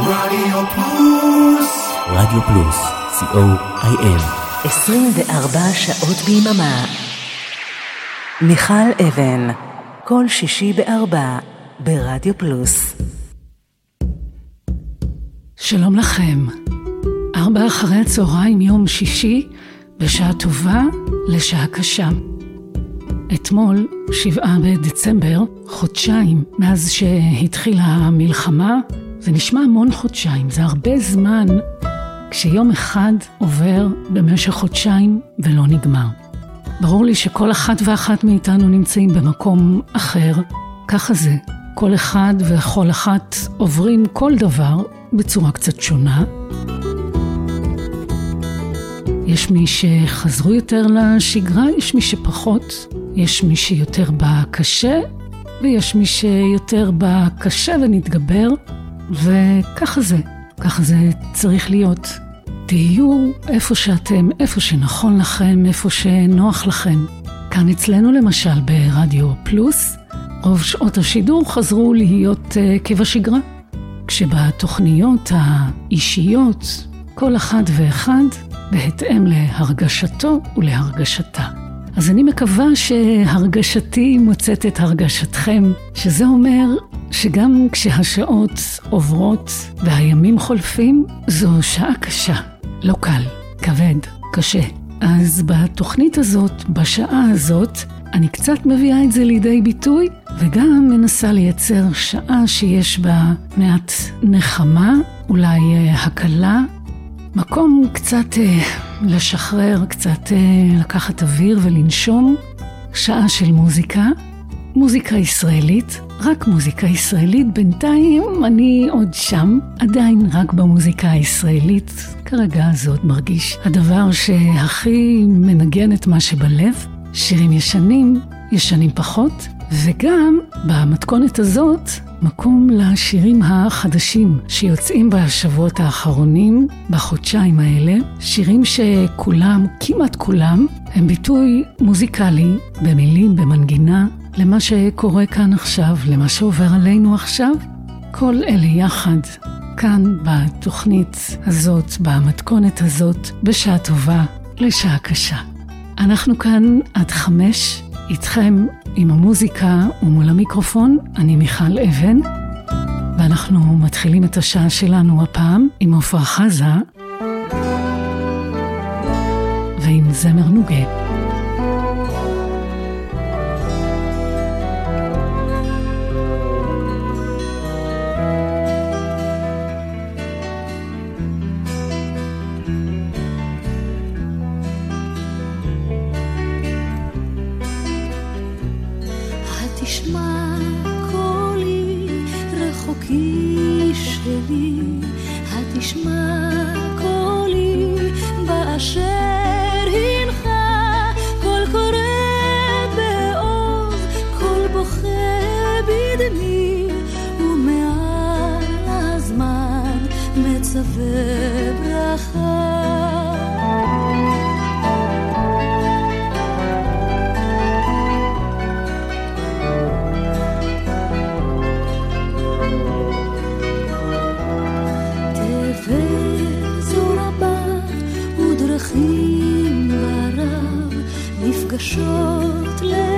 רדיו פלוס. רדיו פלוס, co.il 24 שעות ביממה. מיכל אבן, כל שישי בארבע, ברדיו פלוס. שלום לכם. ארבע אחרי הצהריים יום שישי, בשעה טובה לשעה קשה. אתמול, שבעה בדצמבר, חודשיים מאז שהתחילה המלחמה, זה נשמע המון חודשיים, זה הרבה זמן כשיום אחד עובר במשך חודשיים ולא נגמר. ברור לי שכל אחת ואחת מאיתנו נמצאים במקום אחר, ככה זה. כל אחד וכל אחת עוברים כל דבר בצורה קצת שונה. יש מי שחזרו יותר לשגרה, יש מי שפחות, יש מי שיותר בא קשה, ויש מי שיותר בא קשה ונתגבר, וככה זה, ככה זה צריך להיות. תהיו איפה שאתם, איפה שנכון לכם, איפה שנוח לכם. כאן אצלנו למשל ברדיו פלוס, רוב שעות השידור חזרו להיות uh, כבשגרה. כשבתוכניות האישיות, כל אחד ואחד בהתאם להרגשתו ולהרגשתה. אז אני מקווה שהרגשתי מוצאת את הרגשתכם, שזה אומר שגם כשהשעות עוברות והימים חולפים, זו שעה קשה, לא קל, כבד, קשה. אז בתוכנית הזאת, בשעה הזאת, אני קצת מביאה את זה לידי ביטוי, וגם מנסה לייצר שעה שיש בה מעט נחמה, אולי אה, הקלה, מקום קצת אה, לשחרר, קצת אה, לקחת אוויר ולנשום, שעה של מוזיקה, מוזיקה ישראלית, רק מוזיקה ישראלית. בינתיים אני עוד שם, עדיין רק במוזיקה הישראלית. כרגע זה עוד מרגיש הדבר שהכי מנגן את מה שבלב. שירים ישנים, ישנים פחות, וגם במתכונת הזאת, מקום לשירים החדשים שיוצאים בשבועות האחרונים, בחודשיים האלה, שירים שכולם, כמעט כולם, הם ביטוי מוזיקלי, במילים, במנגינה, למה שקורה כאן עכשיו, למה שעובר עלינו עכשיו. כל אלה יחד, כאן בתוכנית הזאת, במתכונת הזאת, בשעה טובה לשעה קשה. אנחנו כאן עד חמש, איתכם עם המוזיקה ומול המיקרופון, אני מיכל אבן, ואנחנו מתחילים את השעה שלנו הפעם עם עפרה חזה ועם זמר נוגה. רגשות לב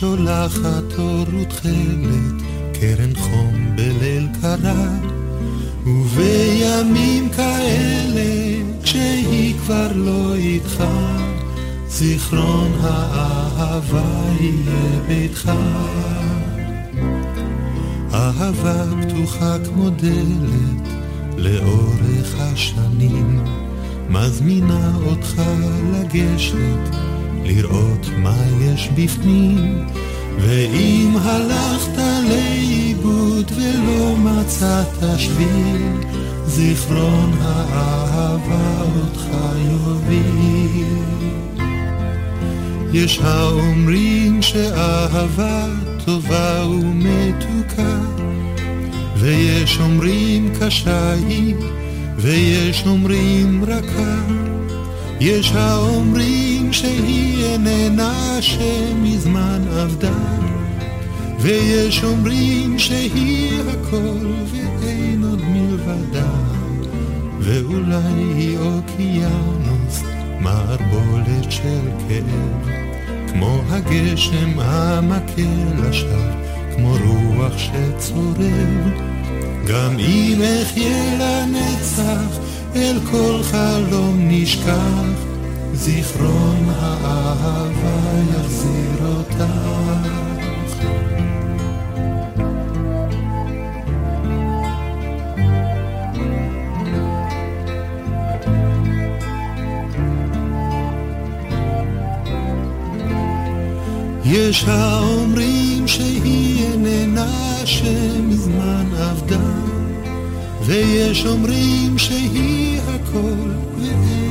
שולחת אור ותכלת, קרן חום בליל קרה. ובימים כאלה, כשהיא כבר לא איתך, זיכרון האהבה יהיה ביתך. אהבה פתוחה כמו דלת לאורך השנים, מזמינה אותך לגשת, לראות מה יש בפנים. ואם הלכת לאיבוד ולא מצאת שביל, זיכרון האהבה אותך יוביל. יש האומרים שאהבה טובה ומתוקה, ויש אומרים קשה היא, ויש אומרים רכה. יש האומרים שהיא איננה שמזמן עבדה, ויש אומרים שהיא הכל ואין עוד מלבדה, ואולי היא אוקיינוס, מערבולת של כאב, כמו הגשם המכה לשווא, כמו רוח שצורב, גם אם אחיה לנצח אל כל חלום נשכח, זיכרון האהבה יחזיר אותך. יש האומרים שהיא איננה שמזמן עבדה ויש אומרים שהיא הכל ואין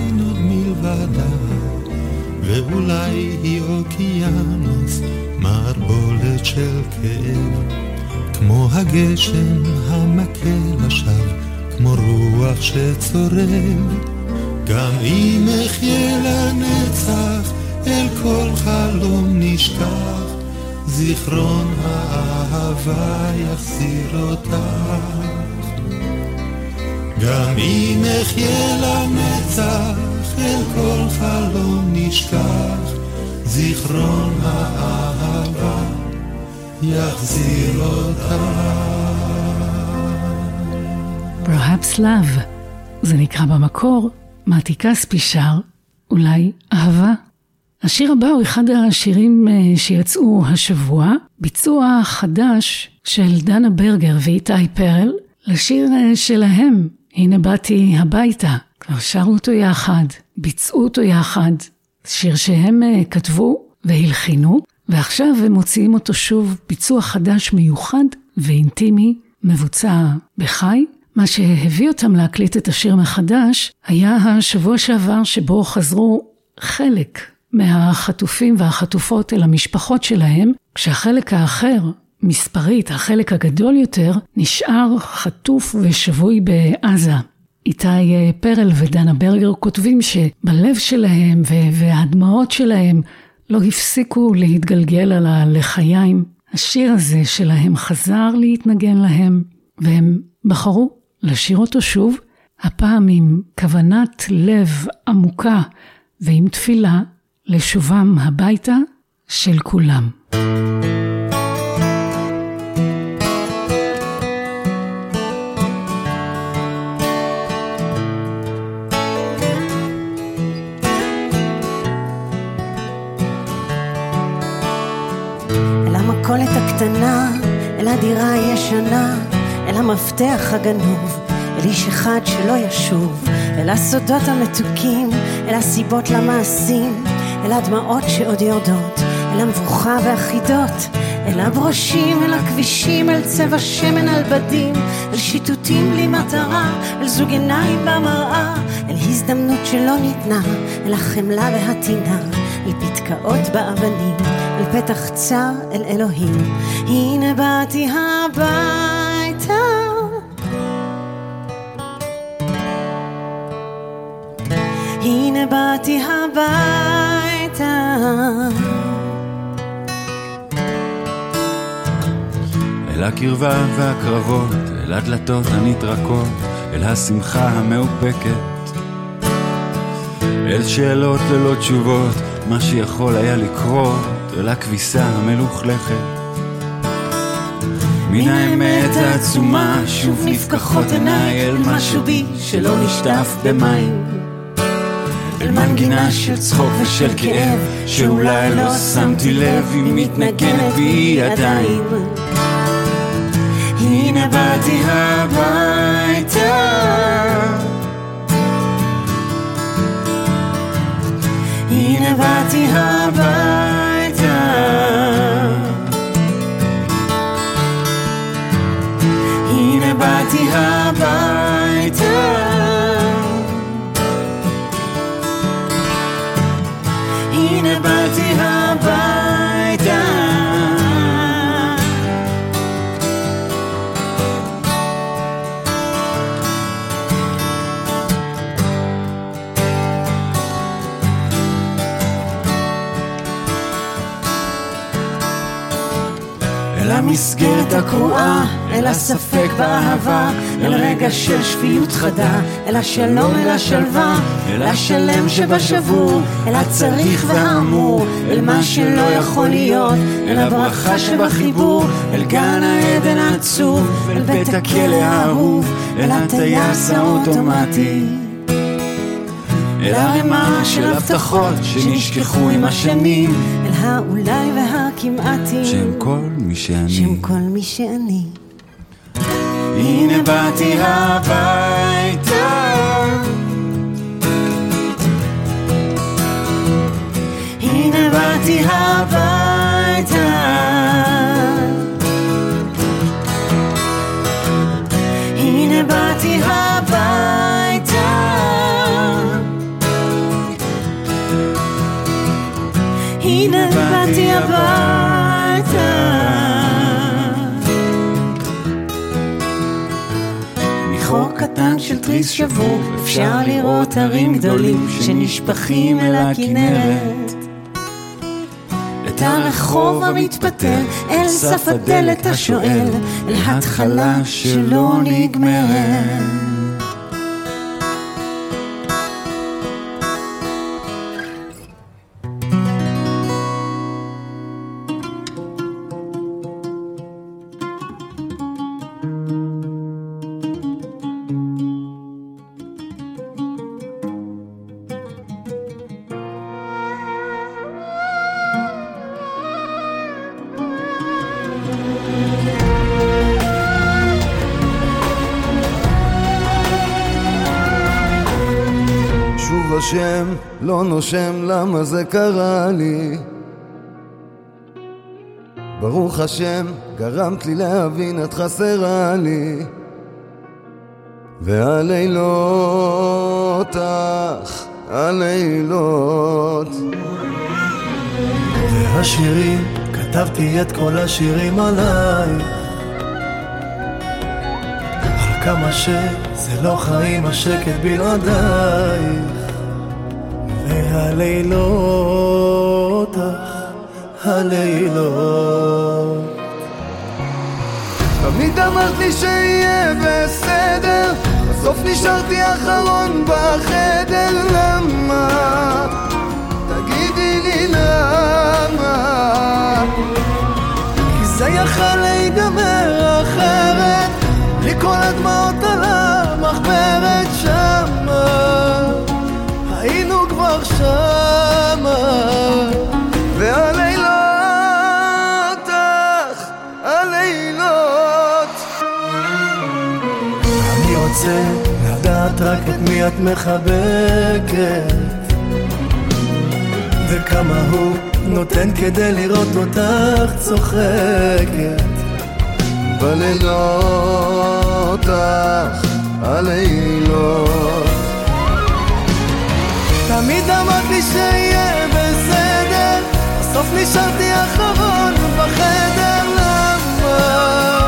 עוד מלבדה ואולי היא אוקיינוס מערבולת של כאב כמו הגשם המכה לשווא כמו רוח שצורב. גם אם אחיה לנצח אל כל חלום נשכח זיכרון האהבה יחזיר אותך. גם אם אחיה לנצח, אל כל חלום נשכח, זיכרון האהבה יחזיר אותה. Perhaps Love, זה נקרא במקור, מתי כספי שר, אולי אהבה. השיר הבא הוא אחד השירים אה, שיצאו השבוע, ביצוע חדש של דנה ברגר ואיתי פרל, לשיר אה, שלהם, הנה באתי הביתה, כבר שרו אותו יחד, ביצעו אותו יחד, שיר שהם uh, כתבו והלחינו, ועכשיו הם מוציאים אותו שוב ביצוע חדש מיוחד ואינטימי, מבוצע בחי. מה שהביא אותם להקליט את השיר מחדש היה השבוע שעבר שבו חזרו חלק מהחטופים והחטופות אל המשפחות שלהם, כשהחלק האחר מספרית, החלק הגדול יותר, נשאר חטוף ושבוי בעזה. איתי אה, פרל ודנה ברגר כותבים שבלב שלהם והדמעות שלהם לא הפסיקו להתגלגל על הלחיים. השיר הזה שלהם חזר להתנגן להם, והם בחרו לשיר אותו שוב, הפעם עם כוונת לב עמוקה ועם תפילה לשובם הביתה של כולם. המכולת אל הדירה הישנה, אל המפתח הגנוב, אל איש אחד שלא ישוב, אל הסודות המתוקים, אל הסיבות למעשים, אל הדמעות שעוד יורדות, אל המבוכה והחידות, אל הברושים, אל הכבישים, אל צבע שמן על בדים, אל שיטוטים בלי מטרה, אל זוג עיניים במראה, אל הזדמנות שלא ניתנה, אל החמלה והטינה, אל פתקאות באבנים. אל פתח צר אל אלוהים, הנה באתי הביתה. הנה באתי הביתה. אל הקרבה והקרבות, אל הדלתות הנטרקות, אל השמחה המאופקת. אל שאלות ללא תשובות, מה שיכול היה לקרות, אל הכביסה המלוכלכת. מן האמת העצומה, שוב נפקחות עיניי אל משהו בי שלא נשטף במים. אל מנגינה של צחוק ושל כאב, שאולי לא שמתי לב, היא מתנגנת בי עדיין. הנה באתי הביתה הנה באתי הביתה הנה באתי הביתה המסגרת הקרועה, אל הספק באהבה, אל רגע של שפיות חדה, אל השלום, אל השלווה, אל השלם שבשבור, אל הצריך והאמור, אל מה שלא יכול להיות, אל הברכה שבחיבור, אל גן העדן העצוב, אל בית הכלא האהוב, אל הטייס האוטומטי. אל ערימה של הבטחות שנשכחו עם השנים, אל האולי והכמעטים, שהם כל מי שאני. שהם כל מי שאני. הנה באתי הביתה הנה באתי הביתה תריס שבור אפשר לראות הרים גדולים שנשפכים אל הכנרת. את הרחוב המתפתל אל סף הדלת השואל אל התחלה שלא נגמרת נושם למה זה קרה לי. ברוך השם גרמת לי להבין את חסרה לי. והלילות אך הלילות. והשירים, כתבתי את כל השירים עליי. על כמה שזה לא חיים השקט בלעדייך והלילות אך הלילות תמיד אמרת לי שיהיה בסדר בסוף נשארתי אחרון בחדר למה? רק את מי את מחבקת? וכמה הוא נותן כדי לראות אותך צוחקת? בלילות אך הלילות. תמיד אמרת לי שיהיה בסדר בסוף נשארתי אחרון בחדר למה?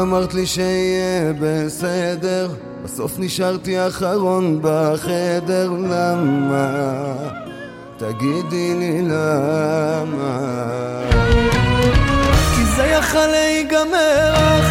אמרת לי שיהיה בסדר, בסוף נשארתי אחרון בחדר, למה? תגידי לי למה? כי זה יכל להיגמר אחר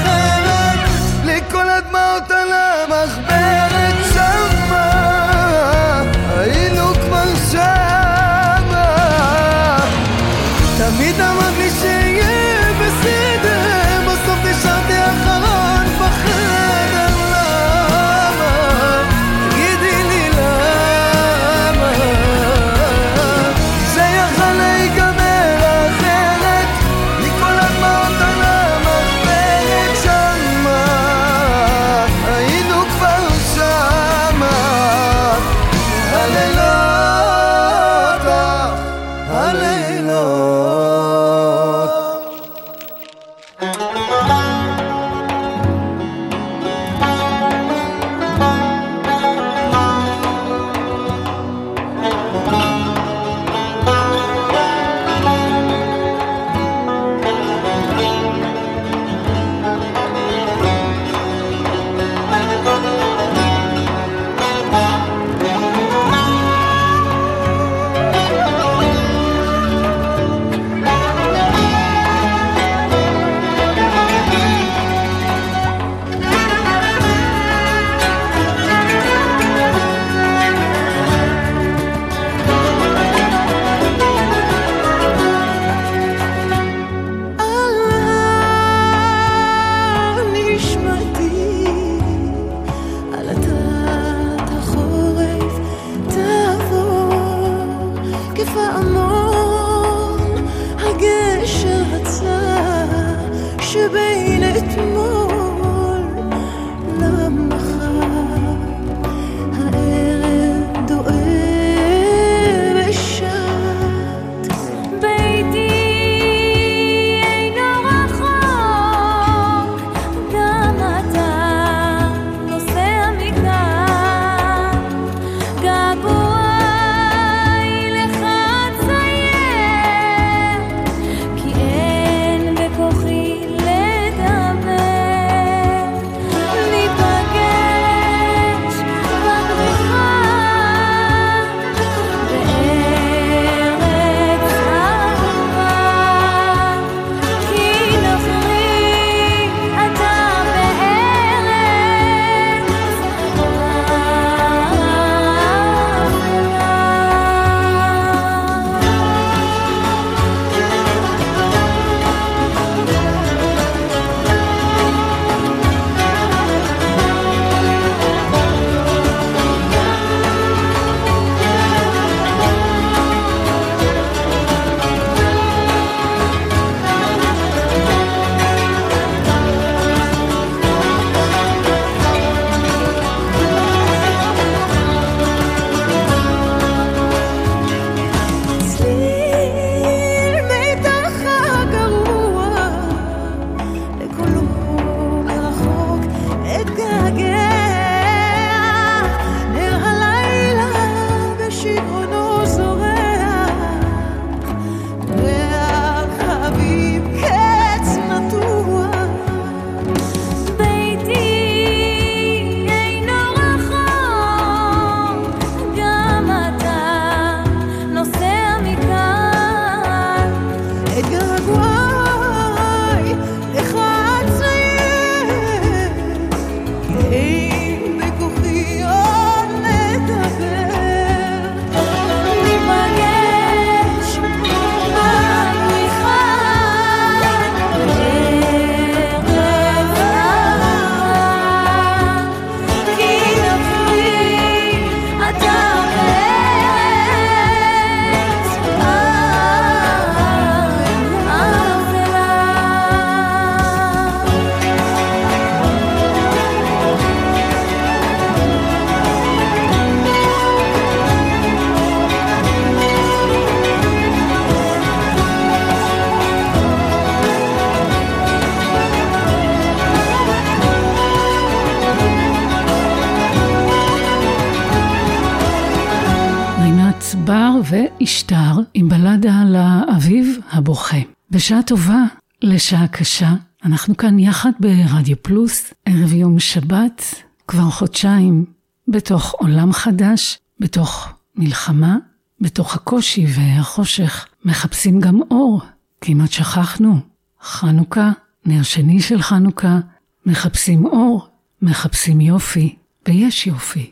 בשעה טובה לשעה קשה. אנחנו כאן יחד ברדיו פלוס, ערב יום שבת, כבר חודשיים, בתוך עולם חדש, בתוך מלחמה, בתוך הקושי והחושך, מחפשים גם אור. כמעט שכחנו, חנוכה, נר שני של חנוכה, מחפשים אור, מחפשים יופי, ויש יופי.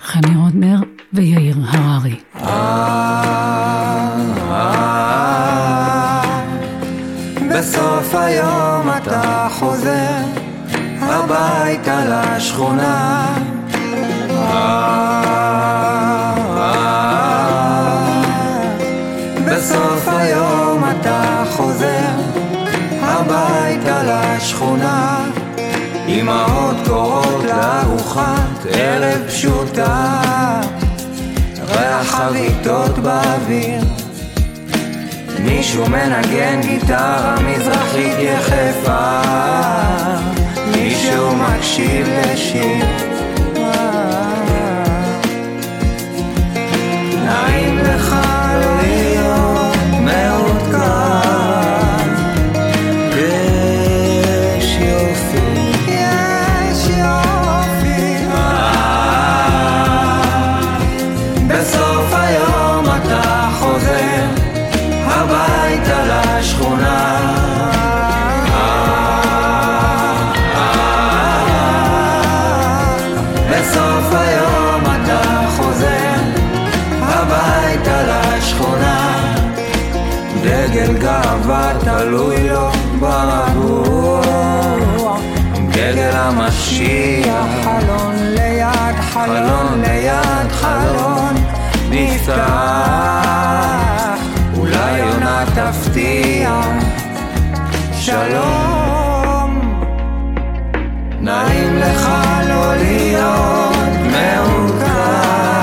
חני רודנר ויאיר הררי. אה, אה. בסוף היום אתה חוזר הביתה לשכונה. בסוף היום אתה חוזר הביתה לשכונה. אמהות קוראות לארוחת ערב פשוטה ריח חביתות באוויר מישהו מנגן גיטרה מזרחית יחפה. מישהו מקשיב לשיר. נעים שלום. נעים לך לא להיות מעודכן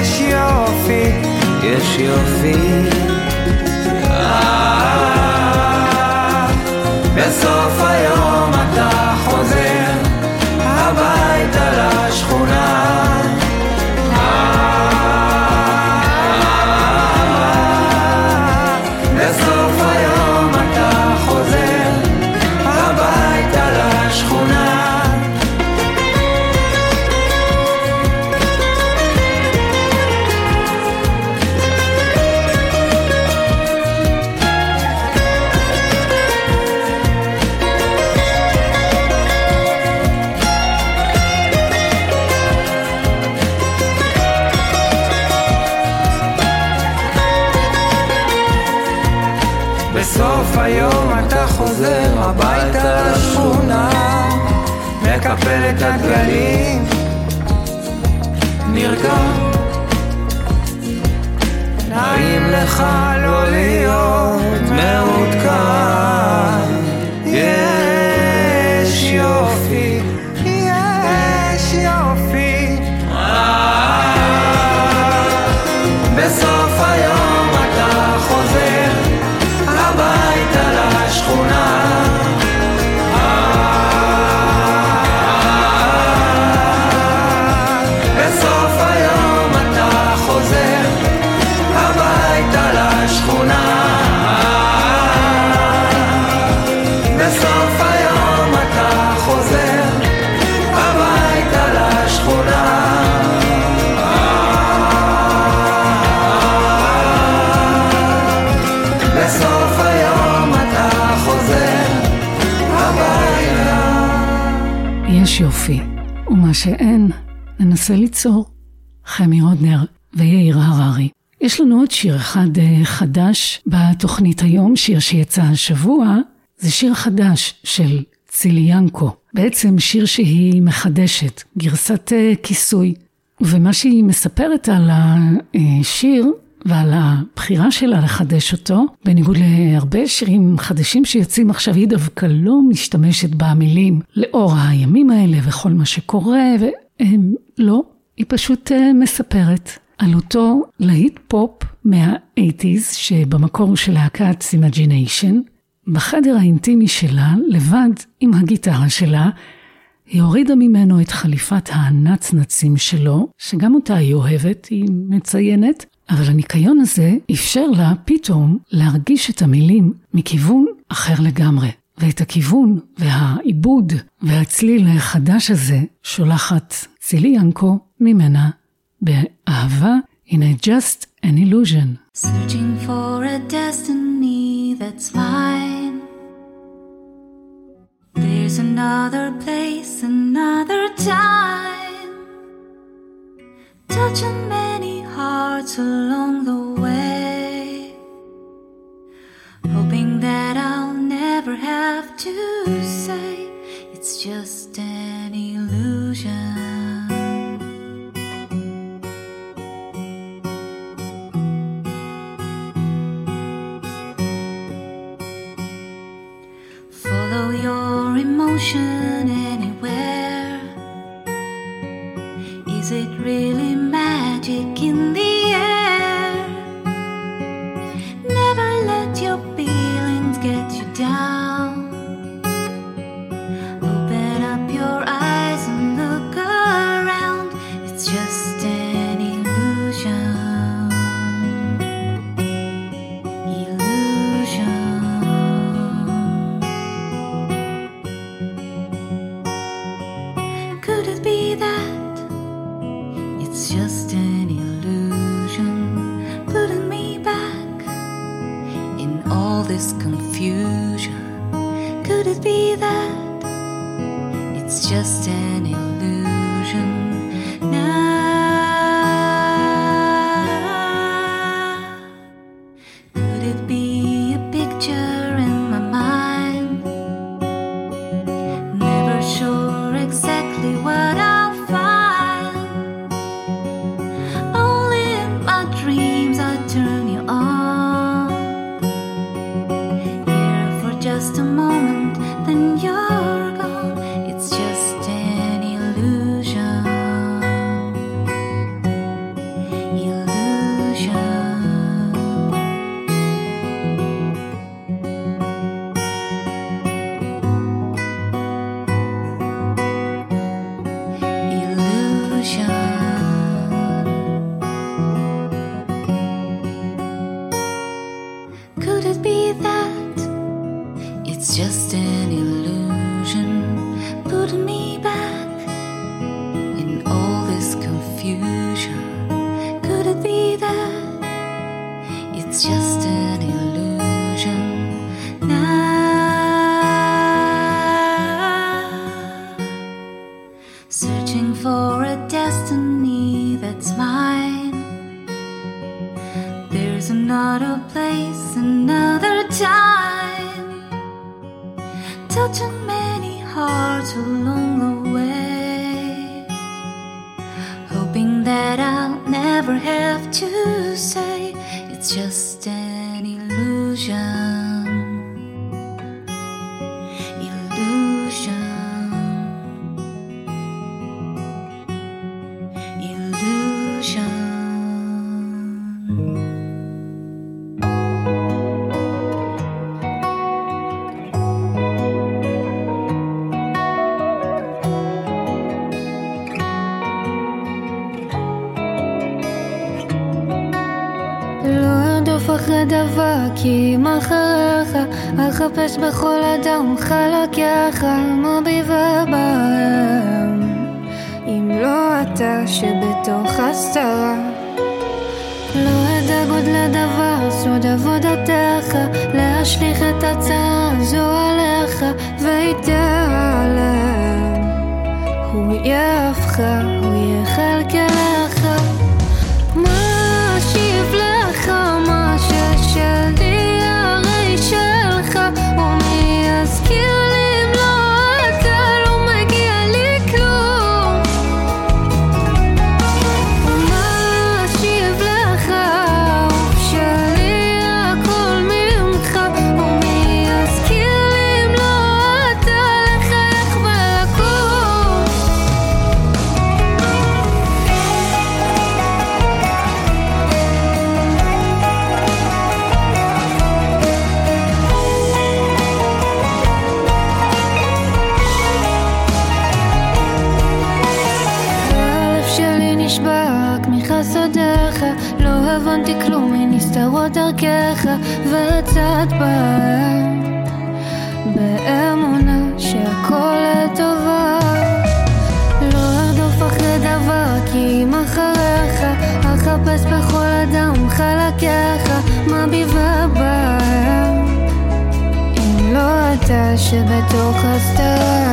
יש יופי יש יופי היום אתה חוזר הביתה לשכונה מקפל את הדגלים נרגע. נעים לך לא להיות מעודכן שאין, ננסה ליצור. חמי רודנר ויאיר הררי. יש לנו עוד שיר אחד אה, חדש בתוכנית היום, שיר שיצא השבוע, זה שיר חדש של צילי ינקו. בעצם שיר שהיא מחדשת, גרסת אה, כיסוי. ומה שהיא מספרת על השיר ועל הבחירה שלה לחדש אותו, בניגוד להרבה שירים חדשים שיוצאים עכשיו, היא דווקא לא משתמשת במילים לאור הימים האלה וכל מה שקורה, והם לא, היא פשוט אה, מספרת על אותו להיט פופ מה-80's, שבמקור של להקת Imagination, בחדר האינטימי שלה, לבד עם הגיטרה שלה, היא הורידה ממנו את חליפת הנצנצים שלו, שגם אותה היא אוהבת, היא מציינת, אבל הניקיון הזה אפשר לה פתאום להרגיש את המילים מכיוון אחר לגמרי. ואת הכיוון והעיבוד והצליל החדש הזה שולחת צילי ינקו ממנה באהבה, הנה just an illusion. Searching for a destiny that's mine. There's another place, another time. Touching many hearts along the way. Hoping that I'll never have to say it's just an illusion. Follow your emotion it's just an illusion now? אם אחריך אחפש בכל אדם חלקיך כמו בבהם אם לא אתה שבתוך הסתרה לא אדע גודל דבר סוד עבודתך להשליך את הצעה הזו עליך יהיה אהבך, הוא יהיה וצאת בהם באמונה שהכל לטובה. לא ארדוף אחרי דבר כי אם אחריך אחפש בכל אדם חלקיך. מה בי ובהם אם לא אתה שבתוך הסתרה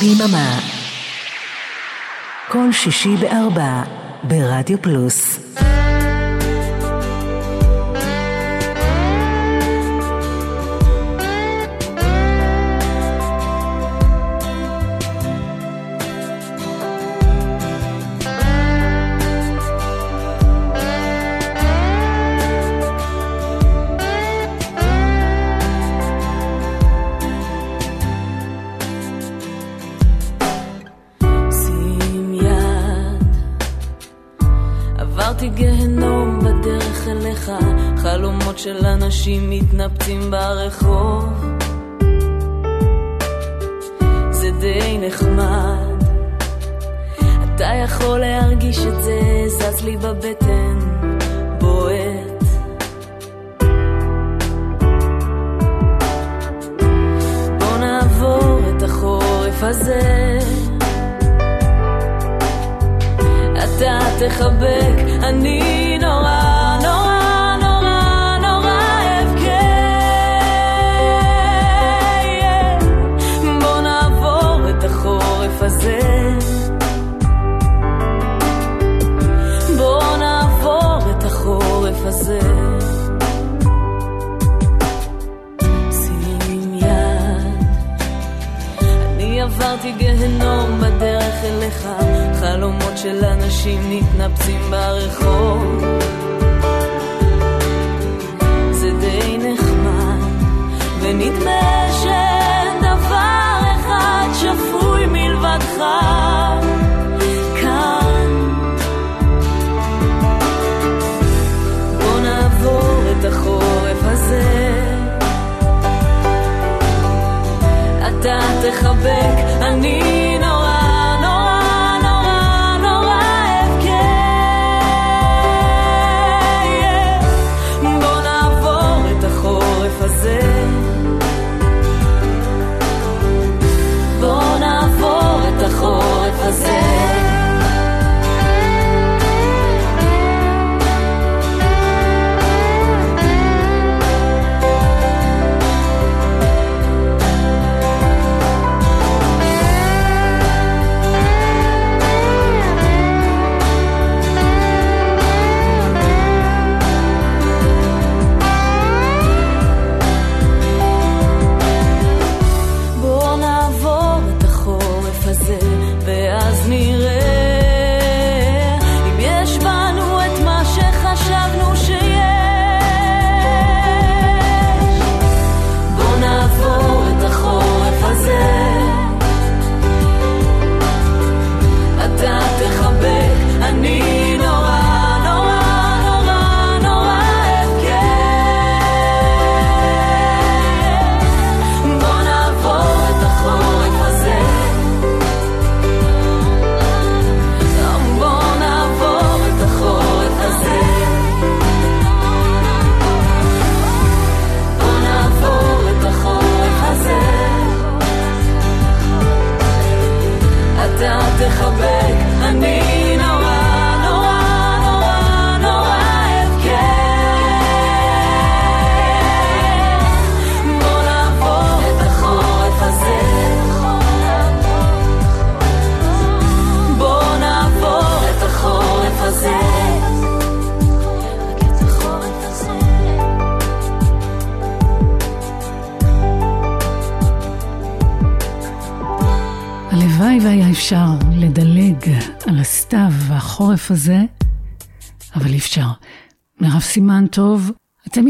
ביממה. כל שישי בארבע, ברדיו פלוס. להרגיש את זה, זז לי בבטן, בועט. בוא נעבור את החורף הזה. אתה תחבק, אני... פגשתי גהנום בדרך אליך, חלומות של אנשים מתנפצים ברחוב. זה די נחמד, ונדמה שאין דבר אחד שפוי מלבדך. כאן. בוא נעבור את החורף הזה. אתה תחבק 你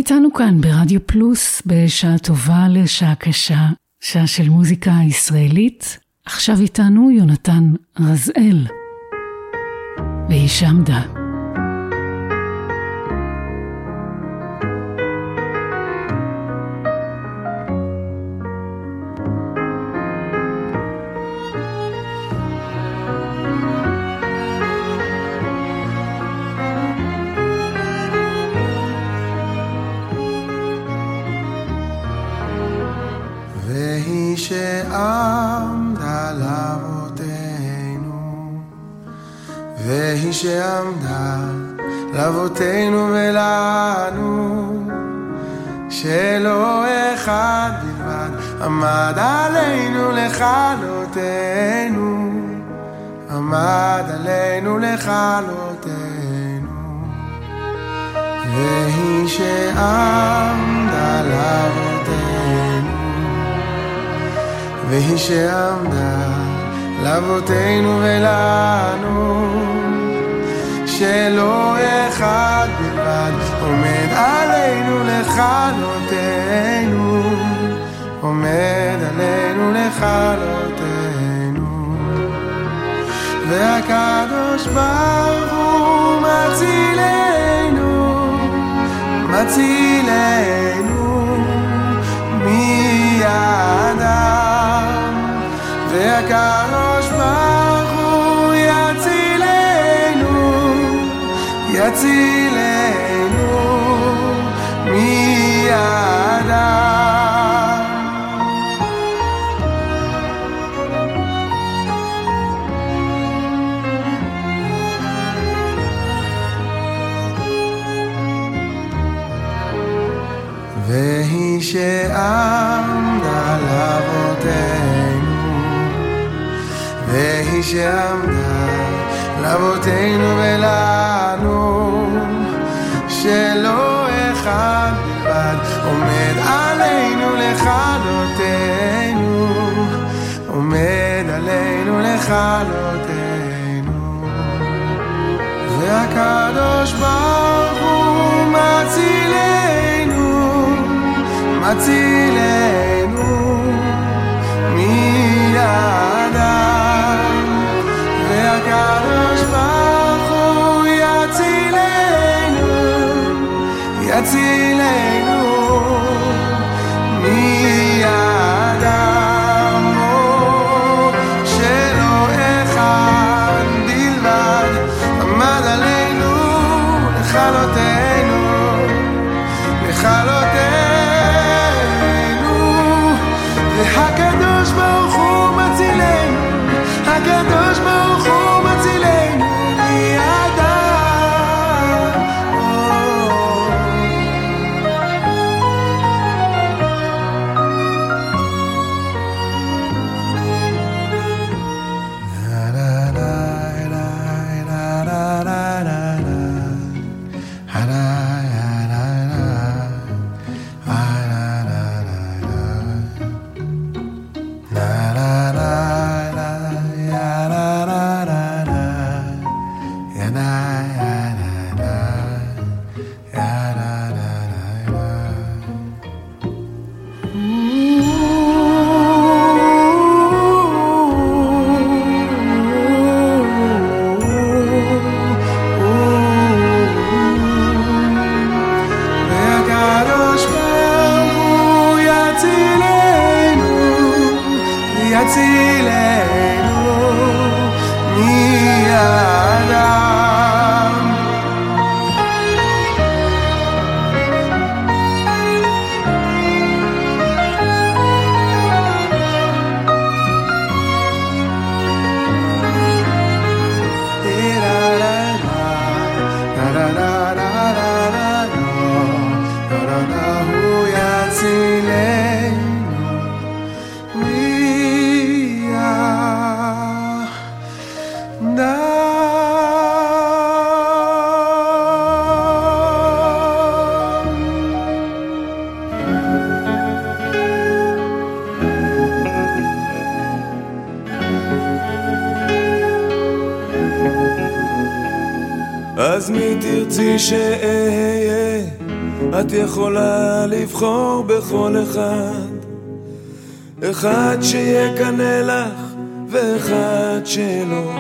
איתנו כאן ברדיו פלוס בשעה טובה לשעה קשה, שעה של מוזיקה ישראלית. עכשיו איתנו יונתן רזאל והיא שעמדה. היא שעמדה לאבותינו ולנו, שלא אחד בלבד עמד עלינו לכלותנו, עמד עלינו לכלותנו, והיא שעמדה לאבותינו, והיא שעמדה לאבותינו ולנו. שלא אחד בלבד עומד עלינו לכלותנו, עומד עלינו לכלותנו. והקדוש ברוך הוא מצילנו, מצילנו מידם. והקדוש ברוך יצילנו מידם. והיא שעמדה לאבותינו, והיא שעמדה לאבותינו ולנו, שלא אחד בלבד עומד עלינו לכלותנו, עומד עלינו לכלותנו, והקדוש ברוך הוא מצילנו, מצילנו מידם, יצילנו מידם, את יכולה לבחור בכל אחד. אחד שיקנא לך ואחד שלא,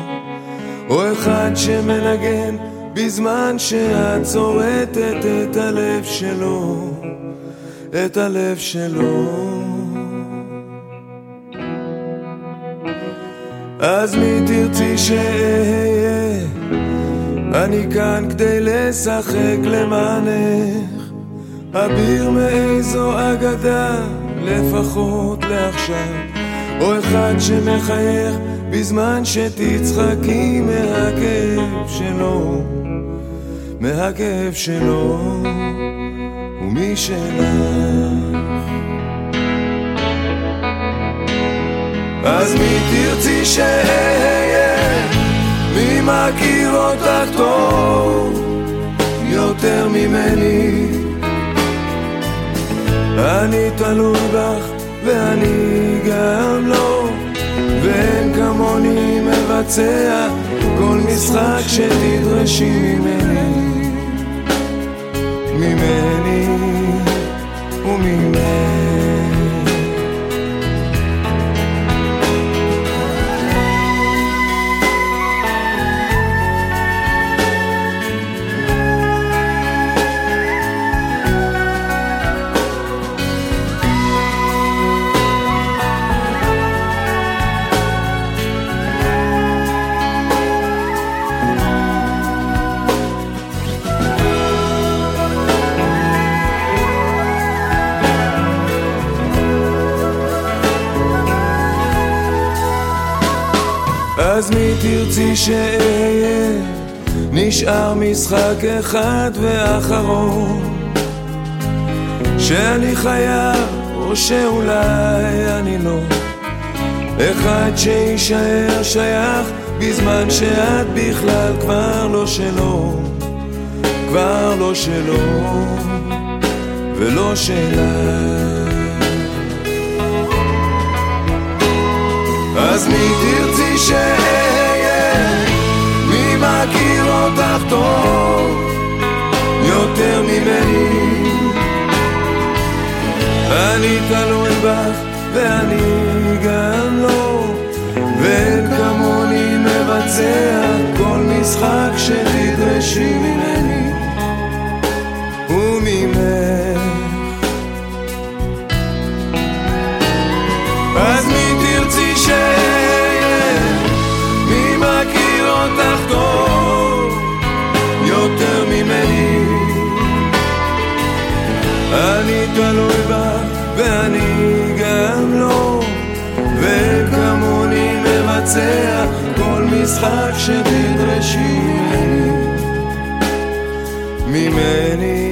או אחד שמנגן בזמן שאת צורטת את הלב שלו, את הלב שלו. אז מי תרצי שאהיה? אני כאן כדי לשחק למענך, אביר מאיזו אגדה, לפחות לעכשיו, או אחד שמחייך בזמן שתצחקי מהכאב שלו, מהכאב שלו, משלך. אז מי תרצי שאהיה? מי מכיר אותך טוב יותר ממני? אני תלוי בך ואני גם לא, ואין כמוני מבצע כל משחק שתדרשי ממני. ממני וממני אז מי תרצי שאהיה? נשאר משחק אחד ואחרון שאני חייב או שאולי אני לא אחד שיישאר שייך בזמן שאת בכלל כבר לא שלו כבר לא שלו ולא שלה אז מי תרצי שאהיה? מי מכיר אותך טוב יותר ממני? אני תלוי בך ואני גם לא ואין כמוני מבצע כל משחק שתדרשי ממני אני תלוי בך ואני גם לא. וכמוני מבצע כל משחק שתדרשי. ממני ממני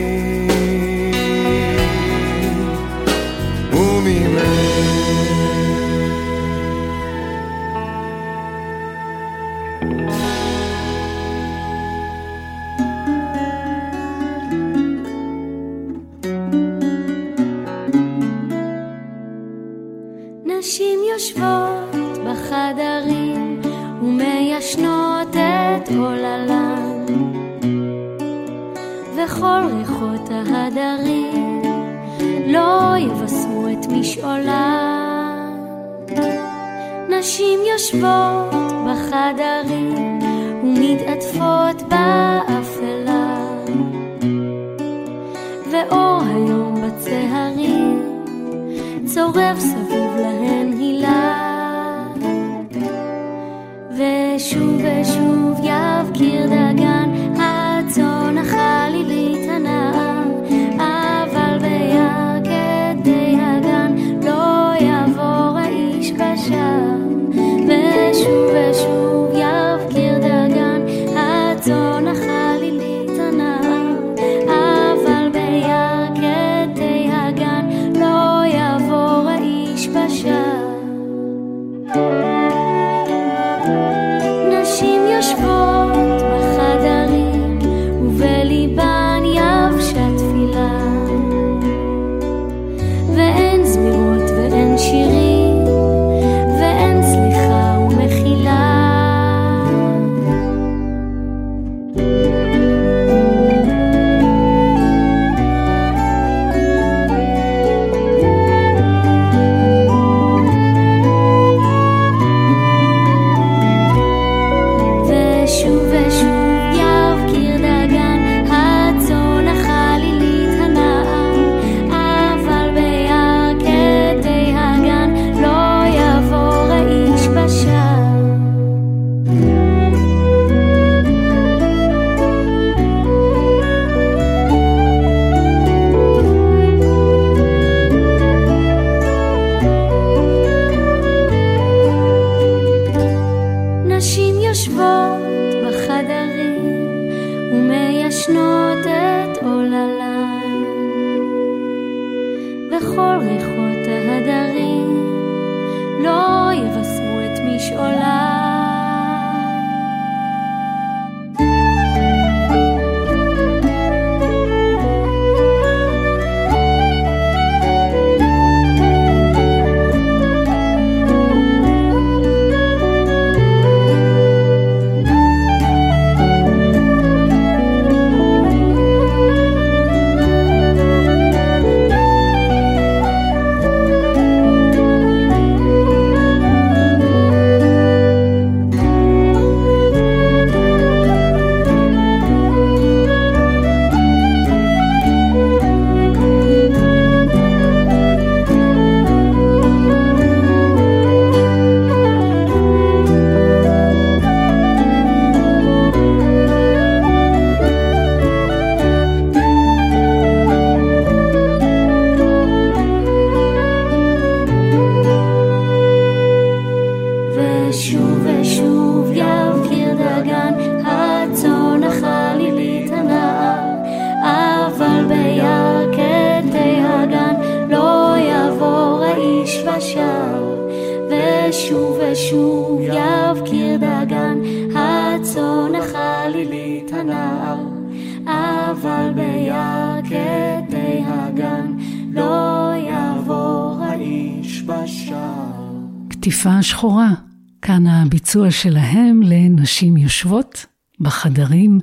הביצוע שלהם לנשים יושבות בחדרים,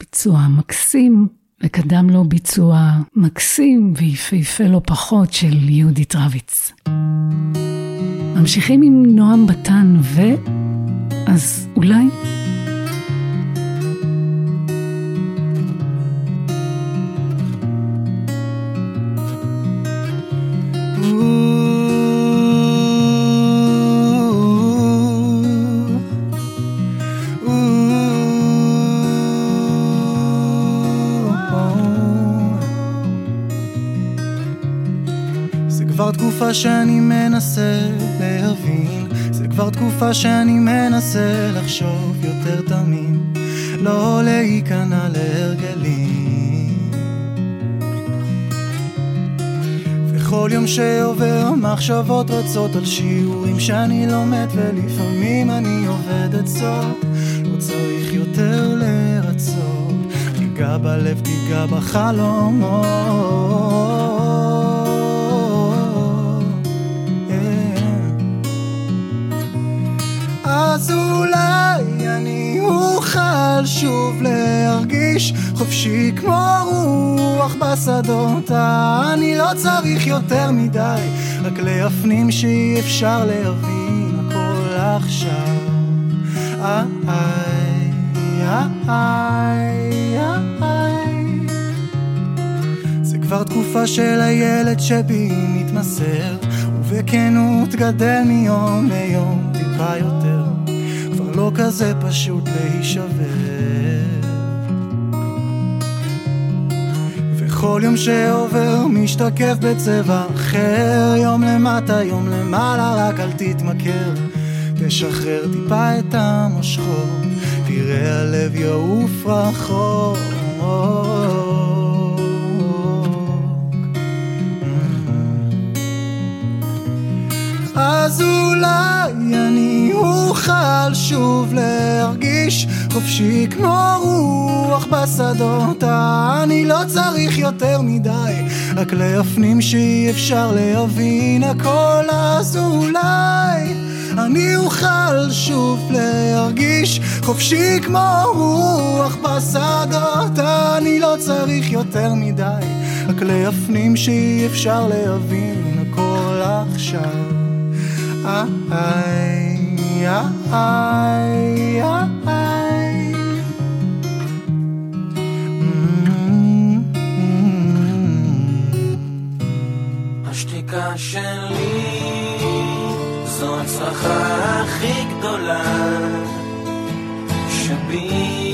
ביצוע מקסים, וקדם לו ביצוע מקסים ויפהפה לא פחות של יהודית רביץ. ממשיכים עם נועם בתן ו... אז אולי... שאני מנסה להבין. זה כבר תקופה שאני מנסה לחשוב יותר תמים. לא להיכנע להרגלים. וכל יום שעובר המחשבות רצות על שיעורים שאני לומד ולפעמים אני עובד עצות לא צריך יותר לרצות. תיגע בלב, תיגע בחלומות אז אולי אני אוכל שוב להרגיש חופשי כמו רוח בשדות. אני לא צריך יותר מדי רק להפנים שאי אפשר להבין הכל עכשיו. איי איי איי זה כבר תקופה של הילד שבי מתמסר ובכנות גדל מיום ליום טיפה יותר לא כזה פשוט להישבר. וכל יום שעובר משתקף בצבע אחר יום למטה, יום למעלה, רק אל תתמכר. תשחרר טיפה את המושכות תראה הלב יעוף רחוק אז אולי אני אוכל שוב להרגיש חופשי כמו רוח בשדות. אני לא צריך יותר מדי רק להפנים שאי אפשר להבין הכל. אז אולי אני אוכל שוב להרגיש חופשי כמו רוח בשדות. אני לא צריך יותר מדי רק להפנים שאי אפשר להבין הכל עכשיו. השתיקה שלי זו הצלחה הכי גדולה שבי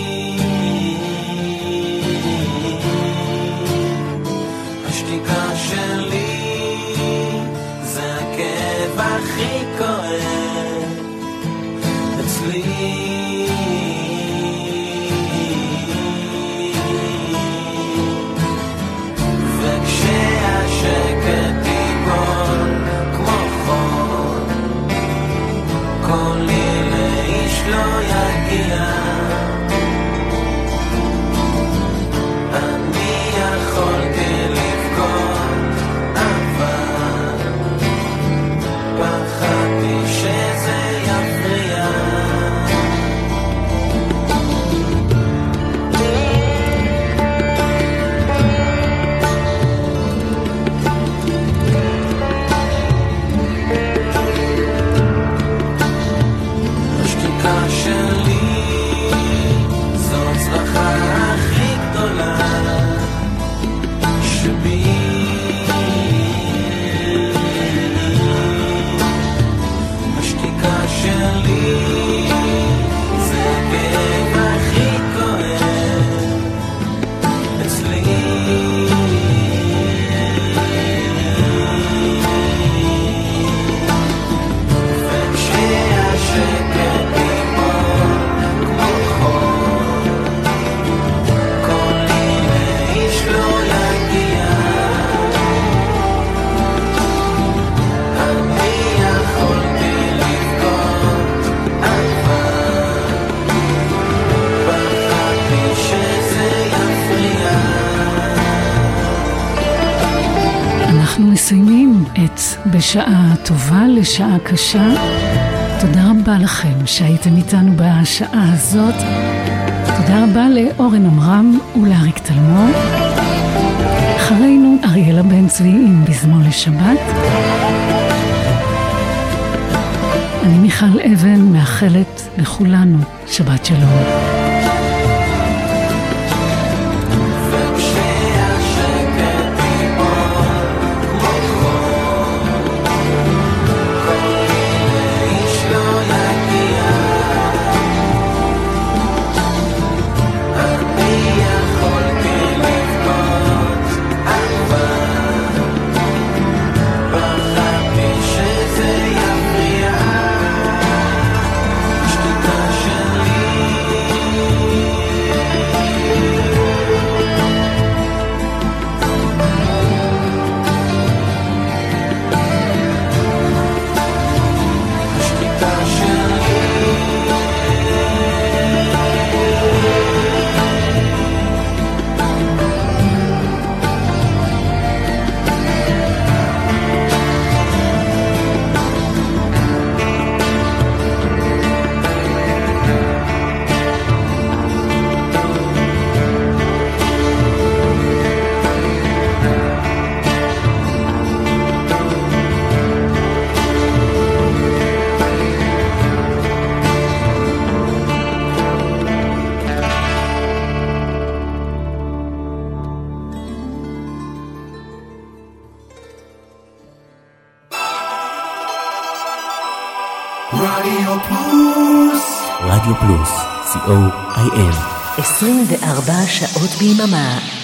לשעה קשה. תודה רבה לכם שהייתם איתנו בשעה הזאת. תודה רבה לאורן עמרם ולאריק תלמור. אחרינו אריאלה בן צבי עם בזמון לשבת. אני מיכל אבן מאחלת לכולנו שבת שלום. 24 שעות ביממה